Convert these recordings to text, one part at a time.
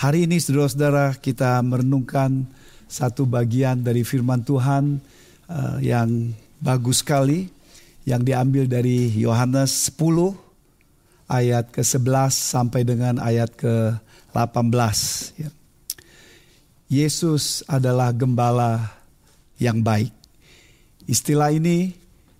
Hari ini saudara-saudara kita merenungkan satu bagian dari firman Tuhan uh, yang bagus sekali yang diambil dari Yohanes 10 ayat ke-11 sampai dengan ayat ke-18 ya. Yesus adalah gembala yang baik. Istilah ini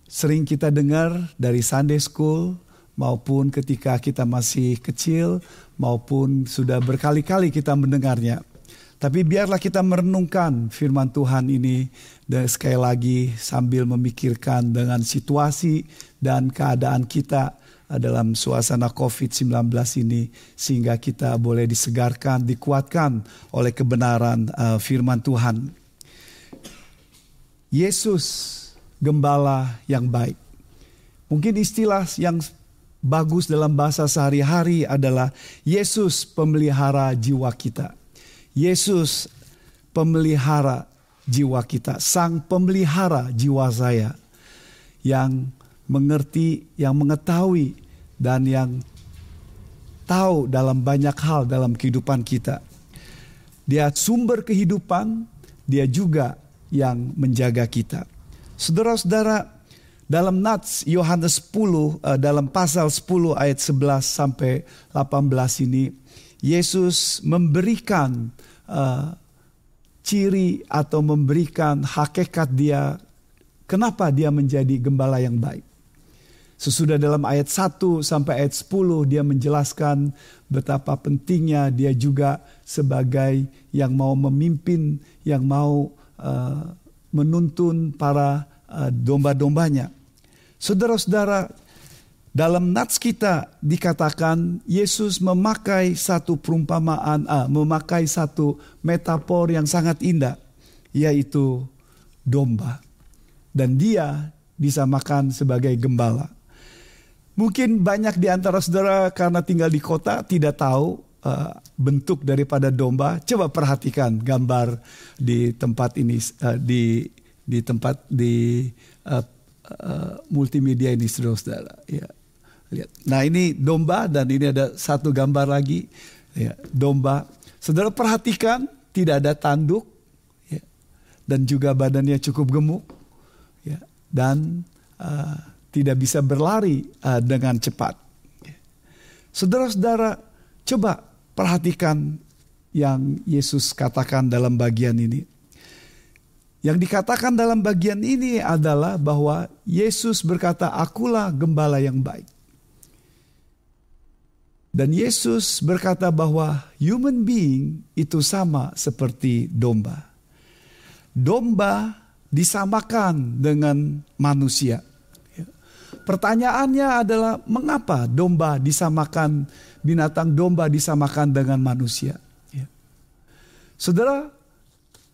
sering kita dengar dari Sunday School maupun ketika kita masih kecil maupun sudah berkali-kali kita mendengarnya. Tapi biarlah kita merenungkan firman Tuhan ini dan sekali lagi sambil memikirkan dengan situasi dan keadaan kita dalam suasana COVID-19 ini sehingga kita boleh disegarkan, dikuatkan oleh kebenaran uh, firman Tuhan. Yesus gembala yang baik. Mungkin istilah yang bagus dalam bahasa sehari-hari adalah Yesus pemelihara jiwa kita. Yesus pemelihara jiwa kita, sang pemelihara jiwa saya yang mengerti, yang mengetahui dan yang tahu dalam banyak hal dalam kehidupan kita. Dia sumber kehidupan, dia juga yang menjaga kita. Saudara-saudara, dalam Nats Yohanes 10 uh, dalam pasal 10 ayat 11 sampai 18 ini Yesus memberikan uh, ciri atau memberikan hakikat dia kenapa dia menjadi gembala yang baik. Sesudah dalam ayat 1 sampai ayat 10 dia menjelaskan betapa pentingnya dia juga sebagai yang mau memimpin, yang mau uh, menuntun para uh, domba-dombanya. Saudara-saudara, dalam nats kita dikatakan Yesus memakai satu perumpamaan, ah, memakai satu metafor yang sangat indah, yaitu domba. Dan dia disamakan sebagai gembala. Mungkin banyak di antara saudara karena tinggal di kota tidak tahu uh, bentuk daripada domba. Coba perhatikan gambar di tempat ini, uh, di di tempat di uh, uh, multimedia ini saudara-saudara. Ya, lihat. Nah ini domba dan ini ada satu gambar lagi. Ya, domba. Saudara perhatikan tidak ada tanduk ya, dan juga badannya cukup gemuk ya, dan uh, tidak bisa berlari uh, dengan cepat. Ya. Saudara-saudara coba perhatikan yang Yesus katakan dalam bagian ini. Yang dikatakan dalam bagian ini adalah bahwa Yesus berkata, "Akulah gembala yang baik." Dan Yesus berkata bahwa human being itu sama seperti domba. Domba disamakan dengan manusia. Pertanyaannya adalah mengapa domba disamakan binatang domba disamakan dengan manusia? Saudara,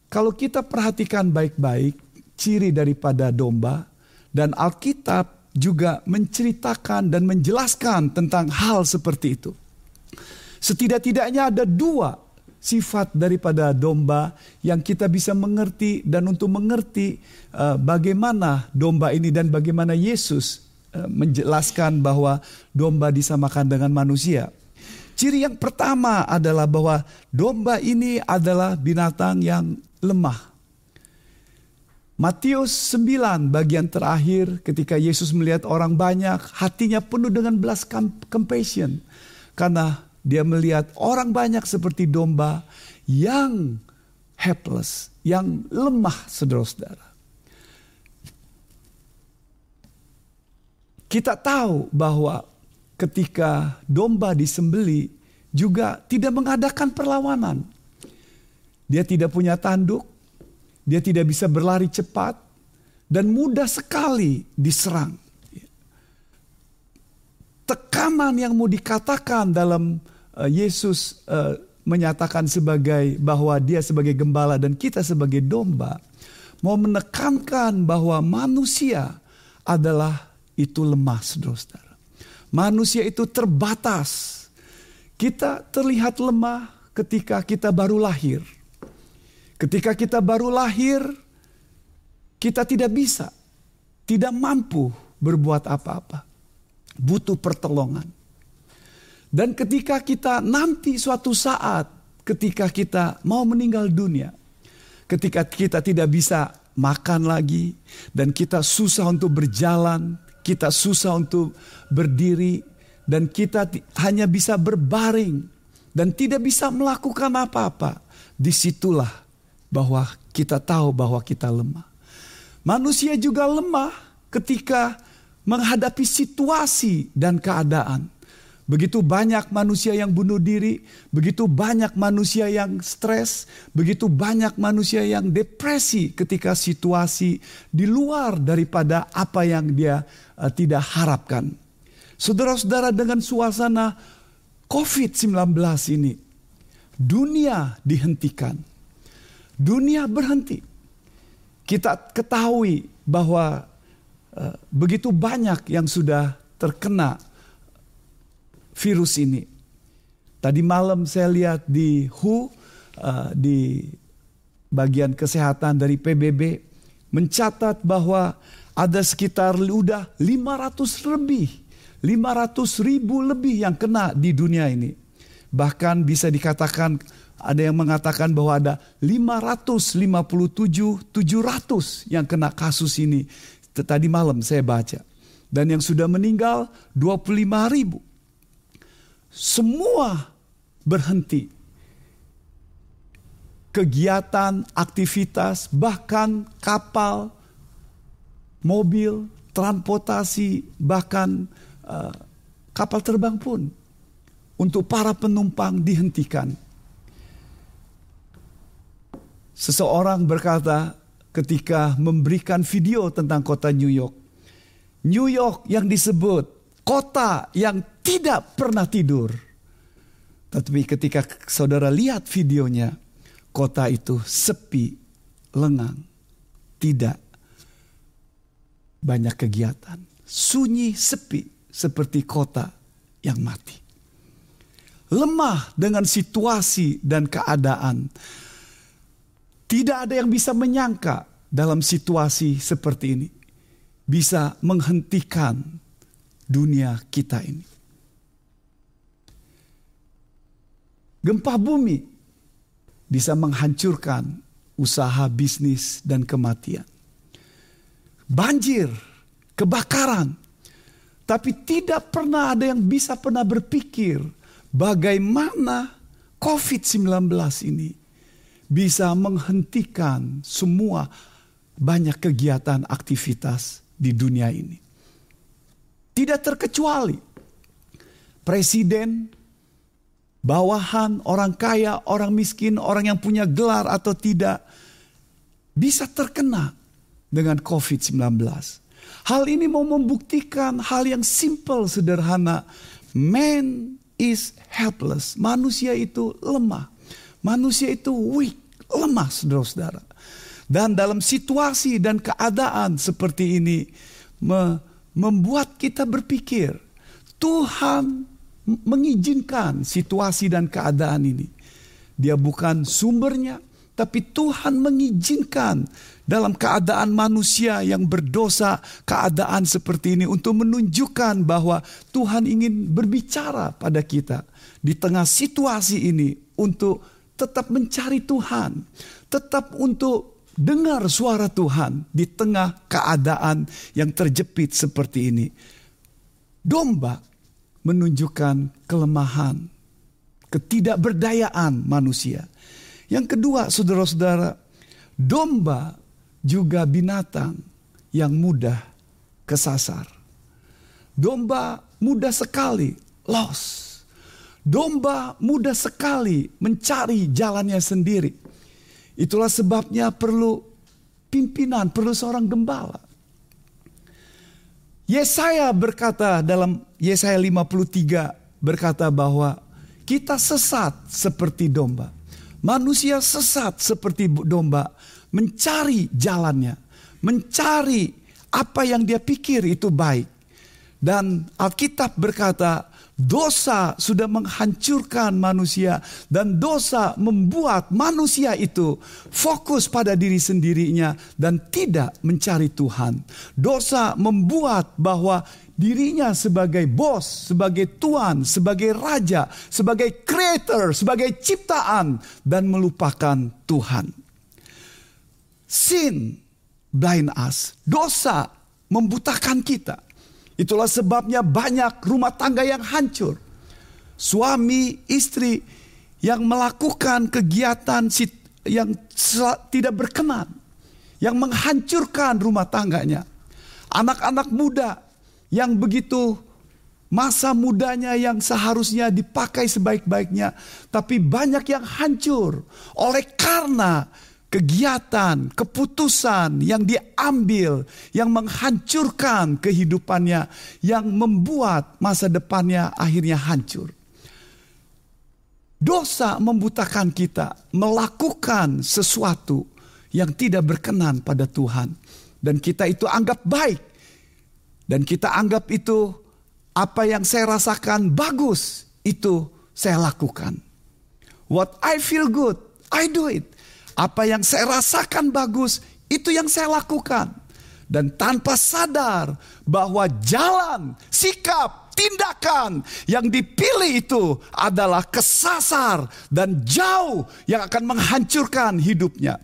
kalau kita perhatikan baik-baik ciri daripada domba dan Alkitab juga menceritakan dan menjelaskan tentang hal seperti itu. Setidak-tidaknya ada dua sifat daripada domba yang kita bisa mengerti dan untuk mengerti uh, bagaimana domba ini dan bagaimana Yesus uh, menjelaskan bahwa domba disamakan dengan manusia. Ciri yang pertama adalah bahwa domba ini adalah binatang yang lemah. Matius 9 bagian terakhir ketika Yesus melihat orang banyak hatinya penuh dengan belas compassion karena dia melihat orang banyak seperti domba yang helpless, yang lemah saudara-saudara. Kita tahu bahwa ketika domba disembeli juga tidak mengadakan perlawanan. Dia tidak punya tanduk, dia tidak bisa berlari cepat, dan mudah sekali diserang. Tekanan yang mau dikatakan dalam uh, Yesus uh, menyatakan sebagai bahwa dia sebagai gembala dan kita sebagai domba, mau menekankan bahwa manusia adalah itu lemah, saudara-saudara. Manusia itu terbatas. Kita terlihat lemah ketika kita baru lahir Ketika kita baru lahir, kita tidak bisa, tidak mampu berbuat apa-apa. Butuh pertolongan. Dan ketika kita nanti suatu saat ketika kita mau meninggal dunia. Ketika kita tidak bisa makan lagi dan kita susah untuk berjalan, kita susah untuk berdiri dan kita hanya bisa berbaring dan tidak bisa melakukan apa-apa. Di situlah bahwa kita tahu bahwa kita lemah. Manusia juga lemah ketika menghadapi situasi dan keadaan. Begitu banyak manusia yang bunuh diri, begitu banyak manusia yang stres, begitu banyak manusia yang depresi ketika situasi di luar daripada apa yang dia uh, tidak harapkan. Saudara-saudara dengan suasana COVID-19 ini, dunia dihentikan. Dunia berhenti. Kita ketahui bahwa uh, begitu banyak yang sudah terkena virus ini. Tadi malam saya lihat di WHO uh, di bagian kesehatan dari PBB mencatat bahwa ada sekitar udah 500 lebih 500 ribu lebih yang kena di dunia ini. Bahkan bisa dikatakan ada yang mengatakan bahwa ada 557 700 yang kena kasus ini. Tadi malam saya baca. Dan yang sudah meninggal 25 ribu semua berhenti. Kegiatan, aktivitas, bahkan kapal, mobil, transportasi, bahkan uh, kapal terbang pun untuk para penumpang dihentikan. Seseorang berkata ketika memberikan video tentang kota New York, New York yang disebut kota yang tidak pernah tidur. Tetapi ketika saudara lihat videonya, kota itu sepi, lengang, tidak banyak kegiatan, sunyi, sepi, seperti kota yang mati. Lemah dengan situasi dan keadaan. Tidak ada yang bisa menyangka dalam situasi seperti ini bisa menghentikan dunia kita ini. Gempa bumi bisa menghancurkan usaha bisnis dan kematian. Banjir, kebakaran. Tapi tidak pernah ada yang bisa pernah berpikir bagaimana COVID-19 ini bisa menghentikan semua banyak kegiatan aktivitas di dunia ini. Tidak terkecuali presiden bawahan, orang kaya, orang miskin, orang yang punya gelar atau tidak bisa terkena dengan COVID-19. Hal ini mau membuktikan hal yang simple, sederhana. Man is helpless. Manusia itu lemah. Manusia itu weak, lemah saudara-saudara. Dan dalam situasi dan keadaan seperti ini me membuat kita berpikir, Tuhan mengizinkan situasi dan keadaan ini. Dia bukan sumbernya, tapi Tuhan mengizinkan dalam keadaan manusia yang berdosa, keadaan seperti ini untuk menunjukkan bahwa Tuhan ingin berbicara pada kita di tengah situasi ini untuk tetap mencari Tuhan, tetap untuk dengar suara Tuhan di tengah keadaan yang terjepit seperti ini. Domba menunjukkan kelemahan, ketidakberdayaan manusia. Yang kedua, saudara-saudara, domba juga binatang yang mudah kesasar. Domba mudah sekali lost. Domba mudah sekali mencari jalannya sendiri. Itulah sebabnya perlu pimpinan, perlu seorang gembala. Yesaya berkata dalam Yesaya 53 berkata bahwa kita sesat seperti domba. Manusia sesat seperti domba mencari jalannya, mencari apa yang dia pikir itu baik. Dan Alkitab berkata, Dosa sudah menghancurkan manusia dan dosa membuat manusia itu fokus pada diri sendirinya dan tidak mencari Tuhan. Dosa membuat bahwa dirinya sebagai bos, sebagai tuan, sebagai raja, sebagai creator, sebagai ciptaan dan melupakan Tuhan. Sin blind us. Dosa membutakan kita. Itulah sebabnya banyak rumah tangga yang hancur. Suami, istri yang melakukan kegiatan yang tidak berkenan. Yang menghancurkan rumah tangganya. Anak-anak muda yang begitu masa mudanya yang seharusnya dipakai sebaik-baiknya. Tapi banyak yang hancur oleh karena kegiatan, keputusan yang diambil, yang menghancurkan kehidupannya, yang membuat masa depannya akhirnya hancur. Dosa membutakan kita melakukan sesuatu yang tidak berkenan pada Tuhan, dan kita itu anggap baik, dan kita anggap itu apa yang saya rasakan bagus, itu saya lakukan. What I feel good, I do it. Apa yang saya rasakan bagus, itu yang saya lakukan. Dan tanpa sadar bahwa jalan, sikap, tindakan yang dipilih itu adalah kesasar dan jauh yang akan menghancurkan hidupnya.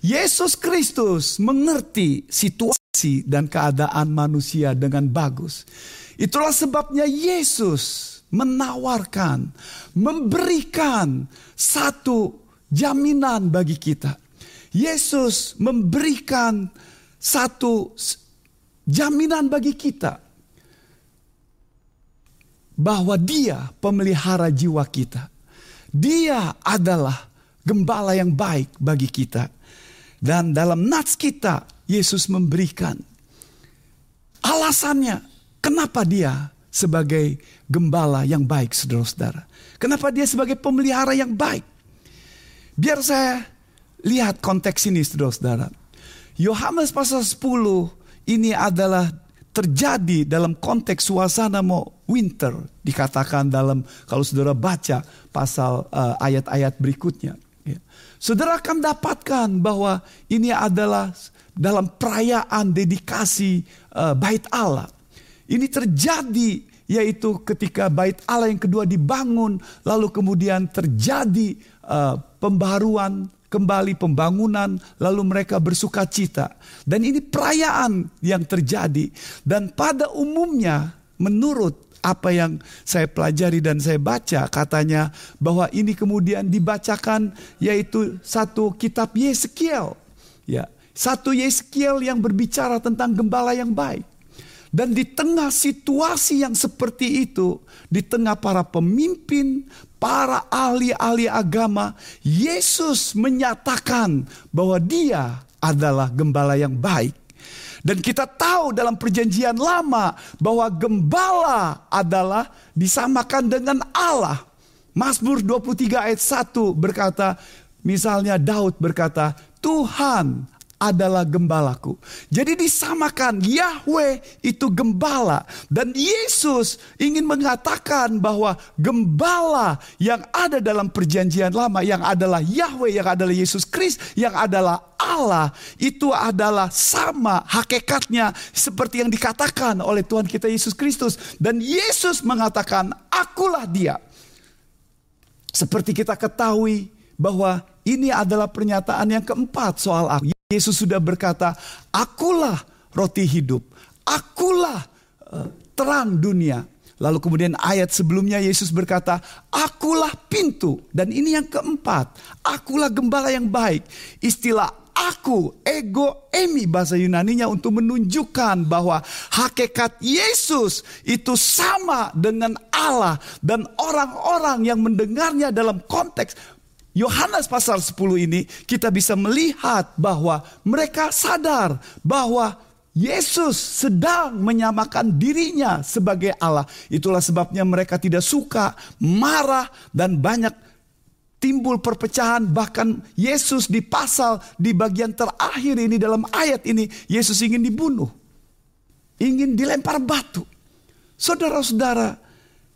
Yesus Kristus mengerti situasi dan keadaan manusia dengan bagus. Itulah sebabnya Yesus menawarkan, memberikan satu jaminan bagi kita. Yesus memberikan satu jaminan bagi kita bahwa Dia pemelihara jiwa kita. Dia adalah gembala yang baik bagi kita. Dan dalam nats kita, Yesus memberikan alasannya kenapa dia sebagai gembala yang baik, saudara-saudara. Kenapa dia sebagai pemelihara yang baik. Biar saya lihat konteks ini saudara-saudara. Yohanes pasal 10 ini adalah terjadi dalam konteks suasana mau winter dikatakan dalam kalau saudara baca pasal uh, ayat-ayat berikutnya. Ya. Saudara akan dapatkan bahwa ini adalah dalam perayaan dedikasi uh, bait Allah. Ini terjadi yaitu ketika bait Allah yang kedua dibangun lalu kemudian terjadi uh, pembaruan kembali pembangunan lalu mereka bersuka cita. Dan ini perayaan yang terjadi. Dan pada umumnya menurut apa yang saya pelajari dan saya baca katanya bahwa ini kemudian dibacakan yaitu satu kitab Yeskiel. Ya satu Yeskiel yang berbicara tentang gembala yang baik dan di tengah situasi yang seperti itu, di tengah para pemimpin, para ahli-ahli agama, Yesus menyatakan bahwa Dia adalah gembala yang baik. Dan kita tahu dalam perjanjian lama bahwa gembala adalah disamakan dengan Allah. Mazmur 23 ayat 1 berkata, misalnya Daud berkata, Tuhan adalah gembalaku. Jadi disamakan Yahweh itu gembala dan Yesus ingin mengatakan bahwa gembala yang ada dalam perjanjian lama yang adalah Yahweh yang adalah Yesus Kristus yang adalah Allah itu adalah sama hakikatnya seperti yang dikatakan oleh Tuhan kita Yesus Kristus dan Yesus mengatakan akulah dia. Seperti kita ketahui bahwa ini adalah pernyataan yang keempat soal aku. Yesus sudah berkata, "Akulah roti hidup, akulah uh, terang dunia." Lalu kemudian ayat sebelumnya Yesus berkata, "Akulah pintu." Dan ini yang keempat, "Akulah gembala yang baik." Istilah aku, ego, emi bahasa Yunaninya untuk menunjukkan bahwa hakikat Yesus itu sama dengan Allah dan orang-orang yang mendengarnya dalam konteks Yohanes pasal 10 ini kita bisa melihat bahwa mereka sadar bahwa Yesus sedang menyamakan dirinya sebagai Allah. Itulah sebabnya mereka tidak suka, marah dan banyak timbul perpecahan bahkan Yesus di pasal di bagian terakhir ini dalam ayat ini Yesus ingin dibunuh. Ingin dilempar batu. Saudara-saudara,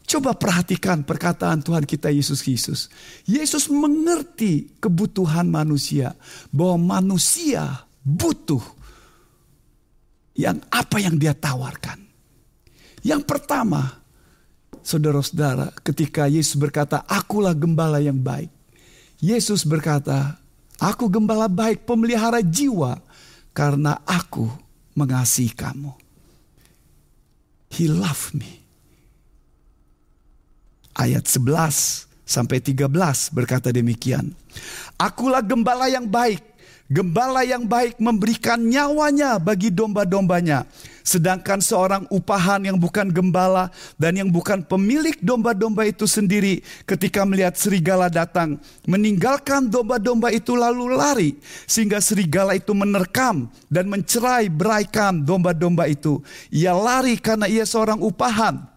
Coba perhatikan perkataan Tuhan kita Yesus Kristus. Yesus mengerti kebutuhan manusia, bahwa manusia butuh yang apa yang dia tawarkan. Yang pertama, saudara-saudara, ketika Yesus berkata, "Akulah gembala yang baik." Yesus berkata, "Aku gembala baik, pemelihara jiwa, karena aku mengasihi kamu." He loved me. Ayat 11 sampai 13 berkata demikian. Akulah gembala yang baik. Gembala yang baik memberikan nyawanya bagi domba-dombanya. Sedangkan seorang upahan yang bukan gembala dan yang bukan pemilik domba-domba itu sendiri ketika melihat serigala datang. Meninggalkan domba-domba itu lalu lari. Sehingga serigala itu menerkam dan mencerai beraikan domba-domba itu. Ia lari karena ia seorang upahan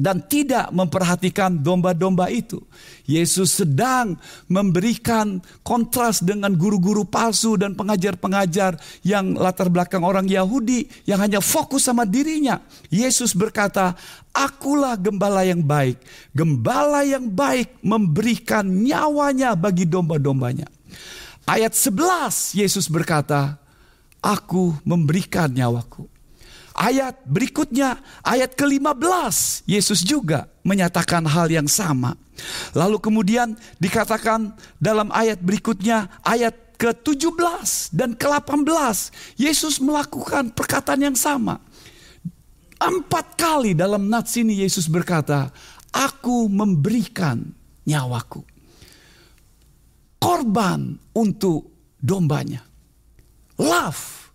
dan tidak memperhatikan domba-domba itu. Yesus sedang memberikan kontras dengan guru-guru palsu dan pengajar-pengajar yang latar belakang orang Yahudi yang hanya fokus sama dirinya. Yesus berkata, "Akulah gembala yang baik. Gembala yang baik memberikan nyawanya bagi domba-dombanya." Ayat 11 Yesus berkata, "Aku memberikan nyawaku." Ayat berikutnya, ayat ke-15, Yesus juga menyatakan hal yang sama. Lalu kemudian dikatakan dalam ayat berikutnya, ayat ke-17 dan ke-18, Yesus melakukan perkataan yang sama. Empat kali dalam nats ini Yesus berkata, Aku memberikan nyawaku. Korban untuk dombanya. Love.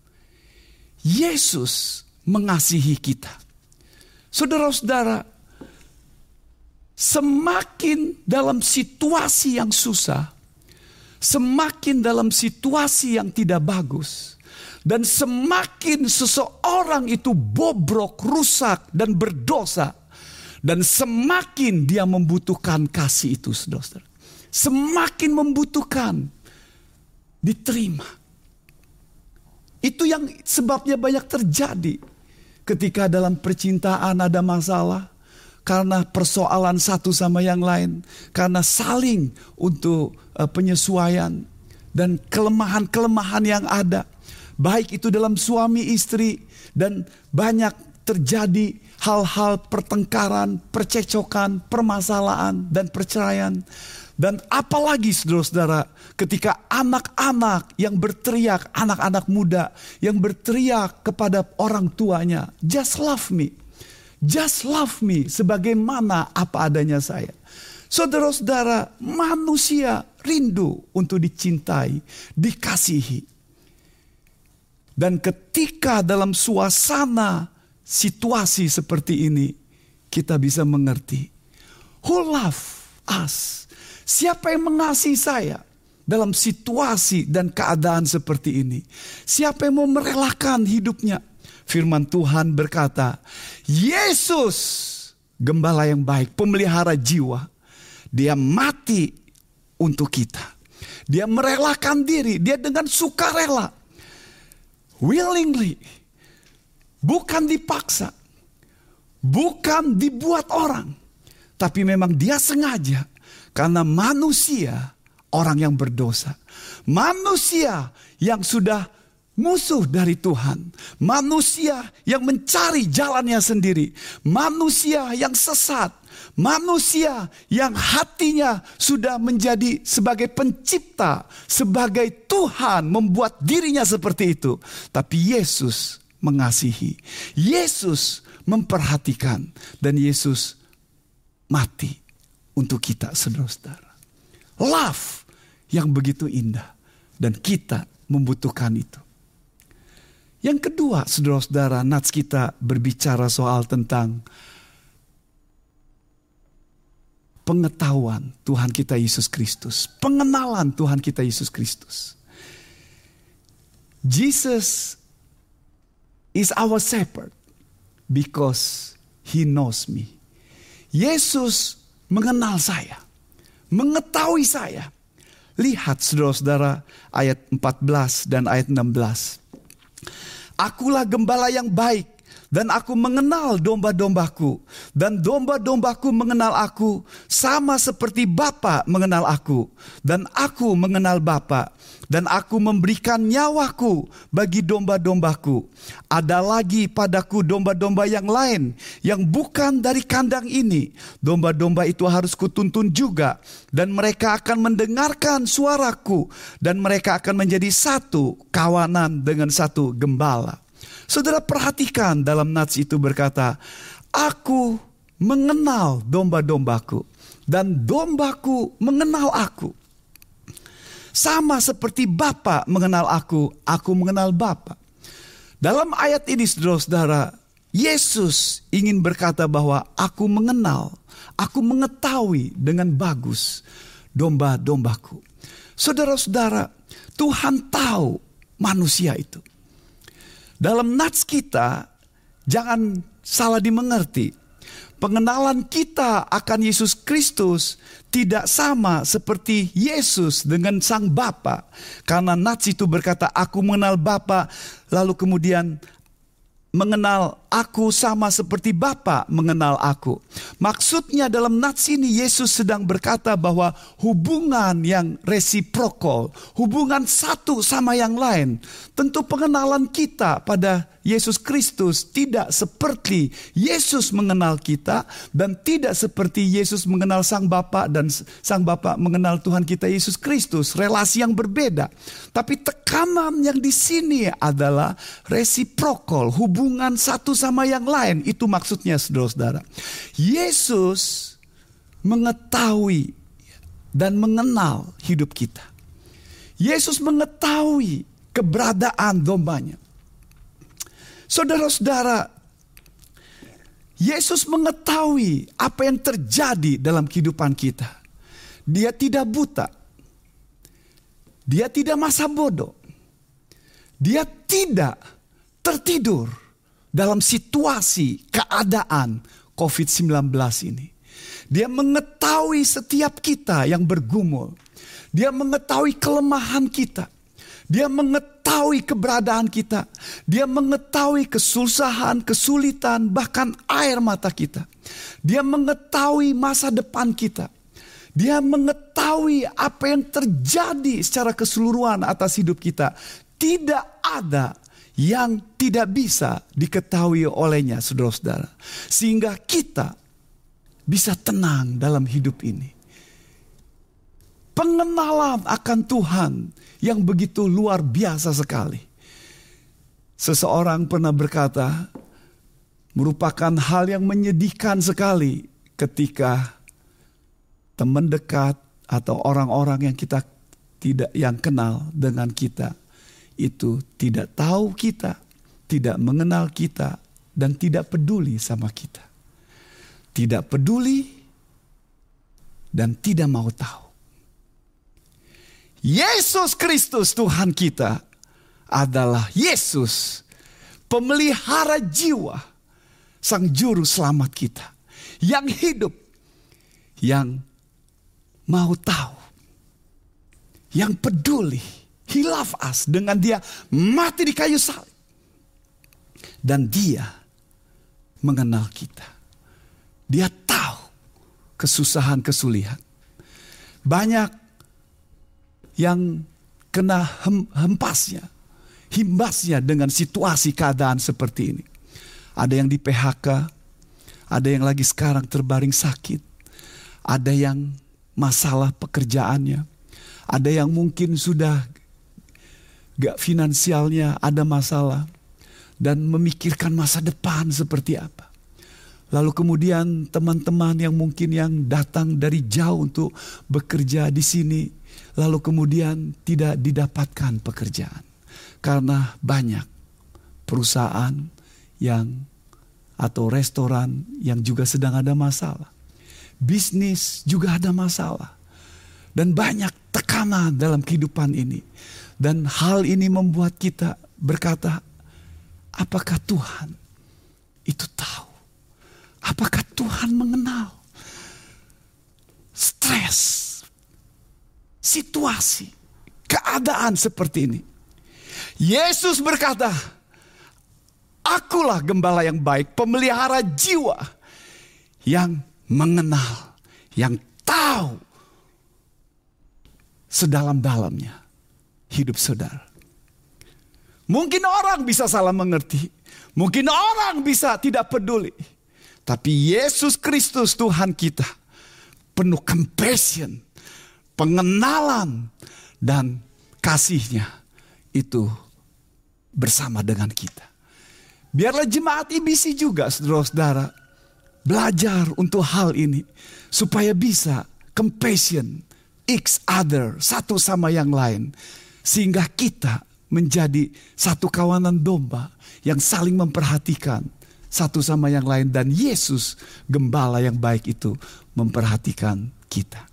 Yesus mengasihi kita. Saudara-saudara, semakin dalam situasi yang susah, semakin dalam situasi yang tidak bagus, dan semakin seseorang itu bobrok, rusak, dan berdosa, dan semakin dia membutuhkan kasih itu, saudara. Semakin membutuhkan diterima. Itu yang sebabnya banyak terjadi ketika dalam percintaan ada masalah karena persoalan satu sama yang lain, karena saling untuk uh, penyesuaian dan kelemahan-kelemahan yang ada, baik itu dalam suami istri dan banyak terjadi hal-hal pertengkaran, percecokan, permasalahan dan perceraian. Dan apalagi saudara-saudara ketika anak-anak yang berteriak, anak-anak muda yang berteriak kepada orang tuanya, just love me. Just love me sebagaimana apa adanya saya. Saudara-saudara, manusia rindu untuk dicintai, dikasihi. Dan ketika dalam suasana situasi seperti ini, kita bisa mengerti. Who love us? Siapa yang mengasihi saya dalam situasi dan keadaan seperti ini? Siapa yang mau merelakan hidupnya? Firman Tuhan berkata, Yesus gembala yang baik, pemelihara jiwa. Dia mati untuk kita. Dia merelakan diri, dia dengan sukarela. Willingly. Bukan dipaksa. Bukan dibuat orang. Tapi memang dia sengaja karena manusia orang yang berdosa. Manusia yang sudah musuh dari Tuhan. Manusia yang mencari jalannya sendiri. Manusia yang sesat. Manusia yang hatinya sudah menjadi sebagai pencipta, sebagai Tuhan membuat dirinya seperti itu. Tapi Yesus mengasihi. Yesus memperhatikan dan Yesus mati untuk kita saudara-saudara. Love yang begitu indah dan kita membutuhkan itu. Yang kedua saudara-saudara nats kita berbicara soal tentang pengetahuan Tuhan kita Yesus Kristus. Pengenalan Tuhan kita Yesus Kristus. Jesus is our shepherd because he knows me. Yesus mengenal saya, mengetahui saya. Lihat saudara-saudara ayat 14 dan ayat 16. Akulah gembala yang baik. Dan aku mengenal domba-dombaku. Dan domba-dombaku mengenal aku sama seperti Bapa mengenal aku. Dan aku mengenal Bapa. Dan aku memberikan nyawaku bagi domba-dombaku. Ada lagi padaku domba-domba yang lain yang bukan dari kandang ini. Domba-domba itu harus kutuntun juga. Dan mereka akan mendengarkan suaraku. Dan mereka akan menjadi satu kawanan dengan satu gembala Saudara perhatikan dalam nats itu berkata, Aku mengenal domba-dombaku dan dombaku mengenal aku. Sama seperti Bapa mengenal aku, aku mengenal Bapa. Dalam ayat ini saudara-saudara, Yesus ingin berkata bahwa aku mengenal, aku mengetahui dengan bagus domba-dombaku. Saudara-saudara, Tuhan tahu manusia itu. Dalam nats kita, jangan salah dimengerti. Pengenalan kita akan Yesus Kristus tidak sama seperti Yesus dengan Sang Bapa. Karena nats itu berkata, aku mengenal Bapa, lalu kemudian mengenal aku sama seperti Bapa mengenal aku. Maksudnya dalam nats ini Yesus sedang berkata bahwa hubungan yang resiprokal, hubungan satu sama yang lain. Tentu pengenalan kita pada Yesus Kristus tidak seperti Yesus mengenal kita dan tidak seperti Yesus mengenal Sang Bapa dan Sang Bapa mengenal Tuhan kita Yesus Kristus, relasi yang berbeda. Tapi tekanan yang di sini adalah resiprokal, hubungan satu sama yang lain. Itu maksudnya saudara-saudara. Yesus mengetahui dan mengenal hidup kita. Yesus mengetahui keberadaan dombanya. Saudara-saudara, Yesus mengetahui apa yang terjadi dalam kehidupan kita. Dia tidak buta. Dia tidak masa bodoh. Dia tidak tertidur dalam situasi keadaan COVID-19 ini. Dia mengetahui setiap kita yang bergumul. Dia mengetahui kelemahan kita. Dia mengetahui keberadaan kita. Dia mengetahui kesusahan, kesulitan, bahkan air mata kita. Dia mengetahui masa depan kita. Dia mengetahui apa yang terjadi secara keseluruhan atas hidup kita. Tidak ada yang tidak bisa diketahui olehnya, saudara-saudara. Sehingga kita bisa tenang dalam hidup ini. Pengenalan akan Tuhan yang begitu luar biasa sekali. Seseorang pernah berkata, merupakan hal yang menyedihkan sekali ketika teman dekat atau orang-orang yang kita tidak yang kenal dengan kita itu tidak tahu kita, tidak mengenal kita dan tidak peduli sama kita. Tidak peduli dan tidak mau tahu. Yesus Kristus Tuhan kita adalah Yesus pemelihara jiwa sang juru selamat kita yang hidup yang mau tahu yang peduli he love us. Dengan dia mati di kayu salib. Dan dia mengenal kita. Dia tahu kesusahan kesulitan. Banyak yang kena hem, hempasnya, himbasnya dengan situasi keadaan seperti ini. Ada yang di PHK, ada yang lagi sekarang terbaring sakit, ada yang masalah pekerjaannya, ada yang mungkin sudah gak finansialnya ada masalah dan memikirkan masa depan seperti apa. Lalu kemudian teman-teman yang mungkin yang datang dari jauh untuk bekerja di sini lalu kemudian tidak didapatkan pekerjaan karena banyak perusahaan yang atau restoran yang juga sedang ada masalah. Bisnis juga ada masalah. Dan banyak tekanan dalam kehidupan ini. Dan hal ini membuat kita berkata, apakah Tuhan itu? Apakah Tuhan mengenal? Stres situasi, keadaan seperti ini. Yesus berkata, Akulah gembala yang baik, pemelihara jiwa yang mengenal, yang tahu sedalam-dalamnya hidup saudara. Mungkin orang bisa salah mengerti, mungkin orang bisa tidak peduli, tapi Yesus Kristus Tuhan kita penuh compassion, pengenalan, dan kasihnya itu bersama dengan kita. Biarlah jemaat IBC juga saudara-saudara belajar untuk hal ini supaya bisa compassion each other satu sama yang lain sehingga kita menjadi satu kawanan domba yang saling memperhatikan satu sama yang lain dan Yesus gembala yang baik itu memperhatikan kita.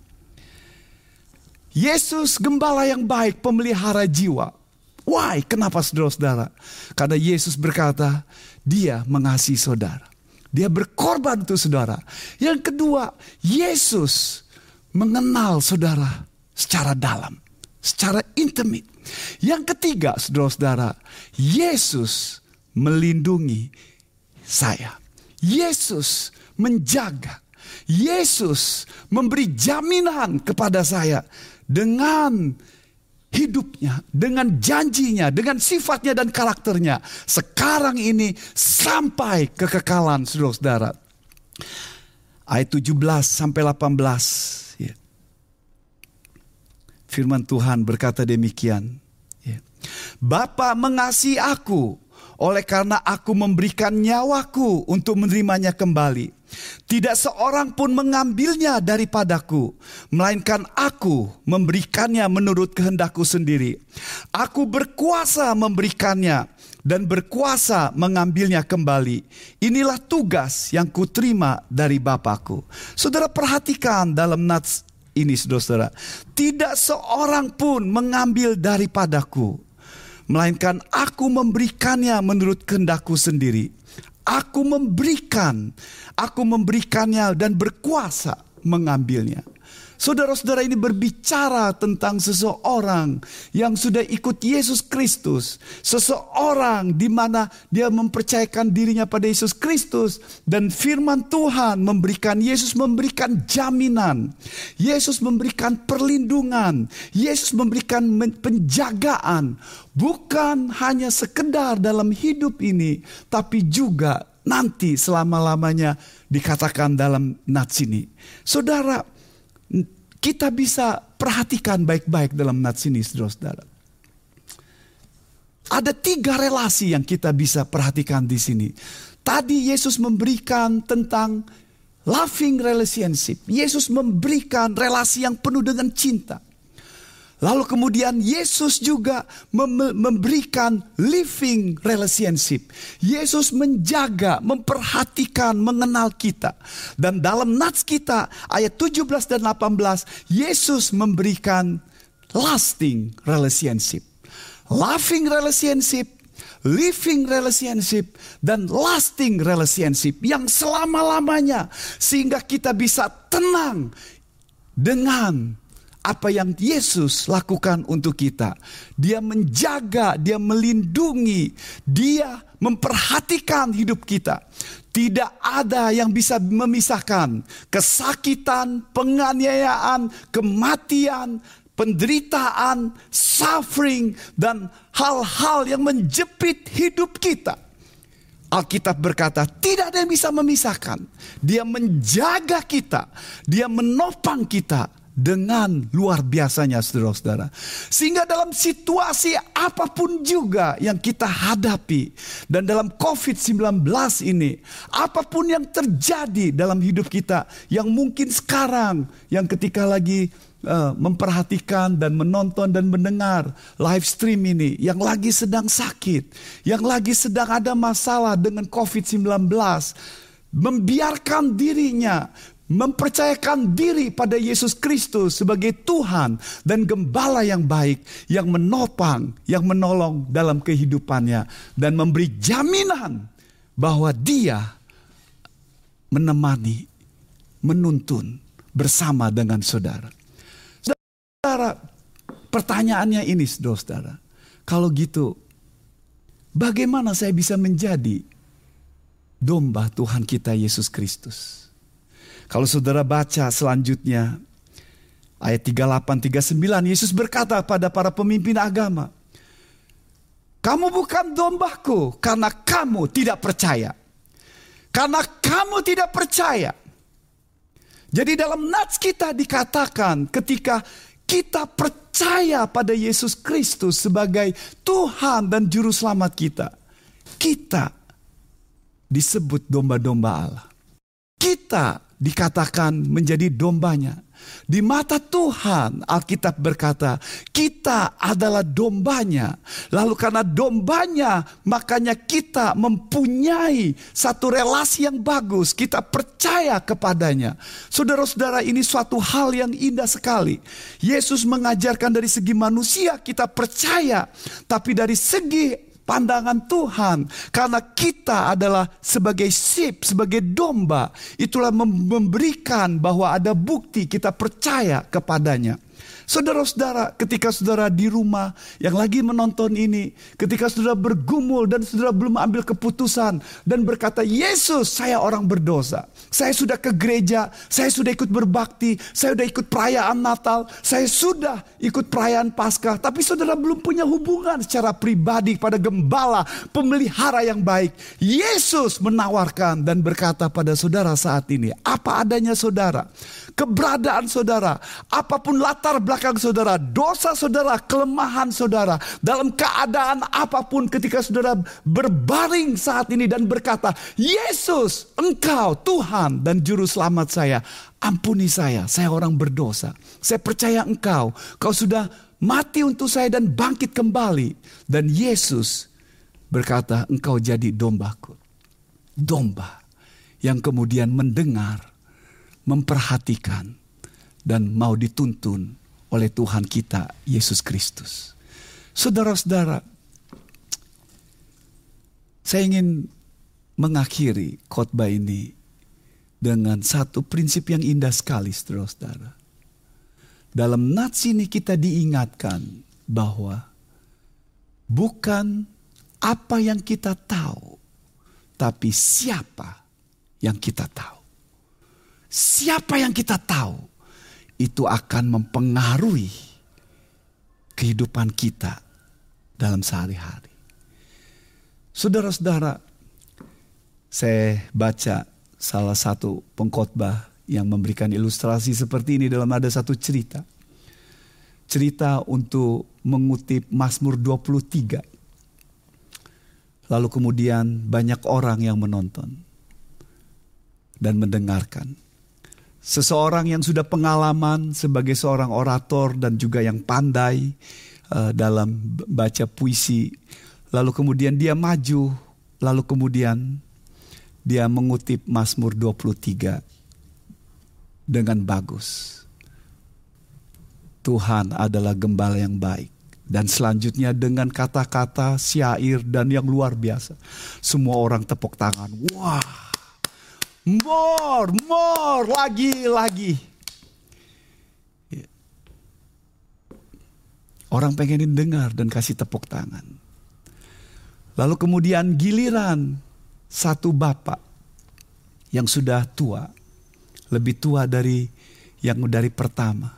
Yesus gembala yang baik pemelihara jiwa Why? Kenapa saudara-saudara? Karena Yesus berkata, dia mengasihi saudara. Dia berkorban untuk saudara. Yang kedua, Yesus mengenal saudara secara dalam. Secara intimate. Yang ketiga, saudara-saudara, Yesus melindungi saya. Yesus menjaga. Yesus memberi jaminan kepada saya dengan hidupnya, dengan janjinya, dengan sifatnya dan karakternya. Sekarang ini sampai kekekalan saudara-saudara. Ayat 17 sampai 18. Ya. Firman Tuhan berkata demikian. Ya. Bapa mengasihi aku oleh karena aku memberikan nyawaku untuk menerimanya kembali. Tidak seorang pun mengambilnya daripadaku, melainkan aku memberikannya menurut kehendakku sendiri. Aku berkuasa memberikannya dan berkuasa mengambilnya kembali. Inilah tugas yang kuterima dari Bapakku. Saudara perhatikan dalam nats ini saudara. Tidak seorang pun mengambil daripadaku. Melainkan aku memberikannya menurut kehendakku sendiri. Aku memberikan, aku memberikannya dan berkuasa mengambilnya. Saudara-saudara ini berbicara tentang seseorang yang sudah ikut Yesus Kristus. Seseorang di mana dia mempercayakan dirinya pada Yesus Kristus. Dan firman Tuhan memberikan, Yesus memberikan jaminan. Yesus memberikan perlindungan. Yesus memberikan penjagaan. Bukan hanya sekedar dalam hidup ini. Tapi juga nanti selama-lamanya dikatakan dalam nats ini. Saudara, kita bisa perhatikan baik-baik dalam nats ini, saudara-saudara. Ada tiga relasi yang kita bisa perhatikan di sini. Tadi Yesus memberikan tentang loving relationship. Yesus memberikan relasi yang penuh dengan cinta. Lalu kemudian Yesus juga memberikan living relationship. Yesus menjaga, memperhatikan, mengenal kita. Dan dalam nats kita ayat 17 dan 18, Yesus memberikan lasting relationship. Loving relationship, living relationship, dan lasting relationship yang selama-lamanya. Sehingga kita bisa tenang dengan apa yang Yesus lakukan untuk kita. Dia menjaga, dia melindungi, dia memperhatikan hidup kita. Tidak ada yang bisa memisahkan kesakitan, penganiayaan, kematian, penderitaan, suffering, dan hal-hal yang menjepit hidup kita. Alkitab berkata, tidak ada yang bisa memisahkan. Dia menjaga kita, dia menopang kita, dengan luar biasanya saudara-saudara. Sehingga dalam situasi apa pun juga yang kita hadapi dan dalam COVID-19 ini, apa pun yang terjadi dalam hidup kita yang mungkin sekarang yang ketika lagi uh, memperhatikan dan menonton dan mendengar live stream ini yang lagi sedang sakit, yang lagi sedang ada masalah dengan COVID-19, membiarkan dirinya mempercayakan diri pada Yesus Kristus sebagai Tuhan dan gembala yang baik yang menopang, yang menolong dalam kehidupannya dan memberi jaminan bahwa dia menemani, menuntun bersama dengan saudara. Saudara, pertanyaannya ini saudara, kalau gitu Bagaimana saya bisa menjadi domba Tuhan kita Yesus Kristus? Kalau saudara baca selanjutnya ayat 38 39 Yesus berkata pada para pemimpin agama, "Kamu bukan dombaku karena kamu tidak percaya." Karena kamu tidak percaya. Jadi dalam nats kita dikatakan ketika kita percaya pada Yesus Kristus sebagai Tuhan dan Juru Selamat kita, kita disebut domba-domba Allah. Kita dikatakan menjadi dombanya. Di mata Tuhan, Alkitab berkata, kita adalah dombanya. Lalu karena dombanya, makanya kita mempunyai satu relasi yang bagus. Kita percaya kepadanya. Saudara-saudara, ini suatu hal yang indah sekali. Yesus mengajarkan dari segi manusia kita percaya. Tapi dari segi pandangan Tuhan. Karena kita adalah sebagai sip, sebagai domba. Itulah memberikan bahwa ada bukti kita percaya kepadanya. Saudara-saudara, ketika saudara di rumah yang lagi menonton ini, ketika saudara bergumul dan saudara belum ambil keputusan dan berkata, "Yesus, saya orang berdosa. Saya sudah ke gereja, saya sudah ikut berbakti, saya sudah ikut perayaan Natal, saya sudah ikut perayaan Paskah, tapi saudara belum punya hubungan secara pribadi pada gembala, pemelihara yang baik." Yesus menawarkan dan berkata pada saudara saat ini, "Apa adanya saudara, keberadaan saudara, apa pun latar belakang belakang saudara, dosa saudara, kelemahan saudara, dalam keadaan apa pun ketika saudara berbaring saat ini dan berkata, Yesus, Engkau Tuhan dan Juru Selamat saya, ampuni saya, saya orang berdosa. Saya percaya Engkau, Kau sudah mati untuk saya dan bangkit kembali. Dan Yesus berkata, Engkau jadi dombaku. Domba yang kemudian mendengar, memperhatikan, dan mau dituntun oleh Tuhan kita Yesus Kristus. Saudara-saudara, saya ingin mengakhiri khotbah ini dengan satu prinsip yang indah sekali, saudara-saudara. Dalam nats ini kita diingatkan bahwa bukan apa yang kita tahu, tapi siapa yang kita tahu. Siapa yang kita tahu? Itu akan mempengaruhi kehidupan kita dalam sehari-hari. Saudara-saudara, saya baca salah satu pengkhotbah yang memberikan ilustrasi seperti ini dalam ada satu cerita. Cerita untuk mengutip Mazmur 23. Lalu kemudian banyak orang yang menonton dan mendengarkan. Seseorang yang sudah pengalaman sebagai seorang orator dan juga yang pandai uh, dalam baca puisi. Lalu kemudian dia maju, lalu kemudian dia mengutip Mazmur 23 dengan bagus. Tuhan adalah gembala yang baik. Dan selanjutnya dengan kata-kata syair dan yang luar biasa. Semua orang tepuk tangan. Wah More, more, lagi, lagi. Ya. Orang pengen dengar dan kasih tepuk tangan. Lalu kemudian giliran satu bapak yang sudah tua, lebih tua dari yang dari pertama.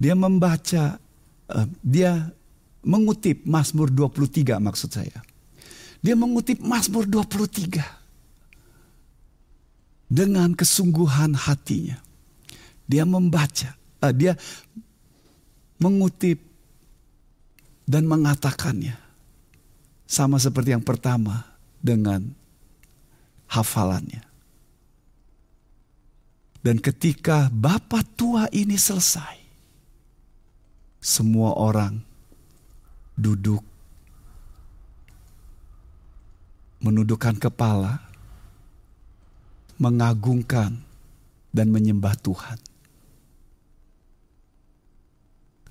Dia membaca, uh, dia mengutip Mazmur 23 maksud saya. Dia mengutip Mazmur 23 dengan kesungguhan hatinya. Dia membaca, uh, dia mengutip dan mengatakannya. Sama seperti yang pertama dengan hafalannya. Dan ketika bapak tua ini selesai, semua orang duduk menundukkan kepala mengagungkan dan menyembah Tuhan.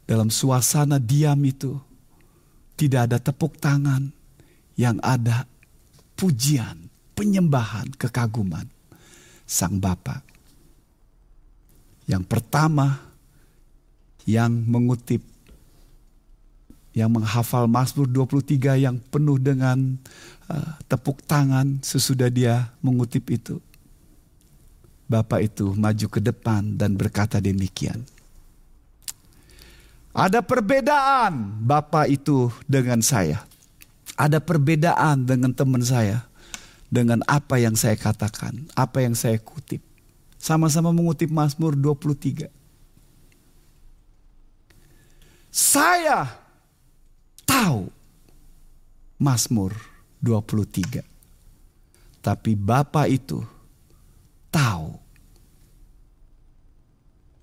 Dalam suasana diam itu, tidak ada tepuk tangan, yang ada pujian, penyembahan, kekaguman Sang Bapa. Yang pertama yang mengutip yang menghafal Mazmur 23 yang penuh dengan uh, tepuk tangan sesudah dia mengutip itu. Bapak itu maju ke depan dan berkata demikian. Ada perbedaan Bapak itu dengan saya. Ada perbedaan dengan teman saya. Dengan apa yang saya katakan, apa yang saya kutip. Sama-sama mengutip Mazmur 23. Saya tahu Mazmur 23. Tapi Bapak itu tahu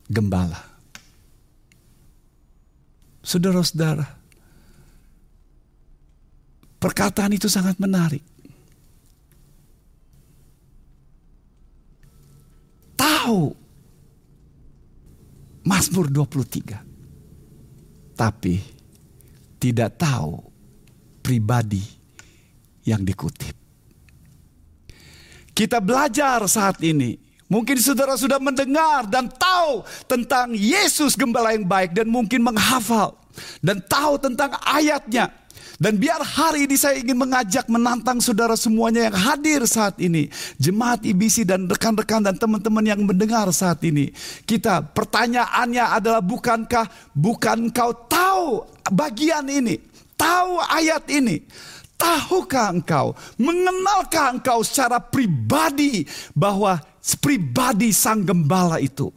gembala. Saudara-saudara, perkataan itu sangat menarik. Tahu Mazmur 23. Tapi tidak tahu pribadi yang dikutip. Kita belajar saat ini Mungkin saudara sudah mendengar dan tahu tentang Yesus gembala yang baik dan mungkin menghafal dan tahu tentang ayatnya. Dan biar hari ini saya ingin mengajak menantang saudara semuanya yang hadir saat ini. Jemaat IBC dan rekan-rekan dan teman-teman yang mendengar saat ini. Kita pertanyaannya adalah bukankah bukan kau tahu bagian ini? Tahu ayat ini? Tahukah engkau, mengenalkah engkau secara pribadi bahwa pribadi sang gembala itu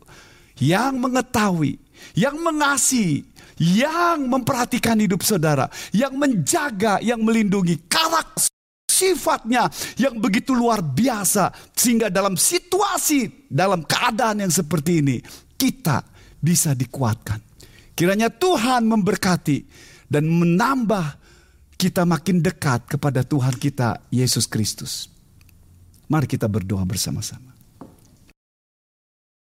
yang mengetahui, yang mengasihi, yang memperhatikan hidup saudara, yang menjaga, yang melindungi karakter sifatnya yang begitu luar biasa sehingga dalam situasi dalam keadaan yang seperti ini kita bisa dikuatkan. Kiranya Tuhan memberkati dan menambah kita makin dekat kepada Tuhan kita Yesus Kristus. Mari kita berdoa bersama-sama.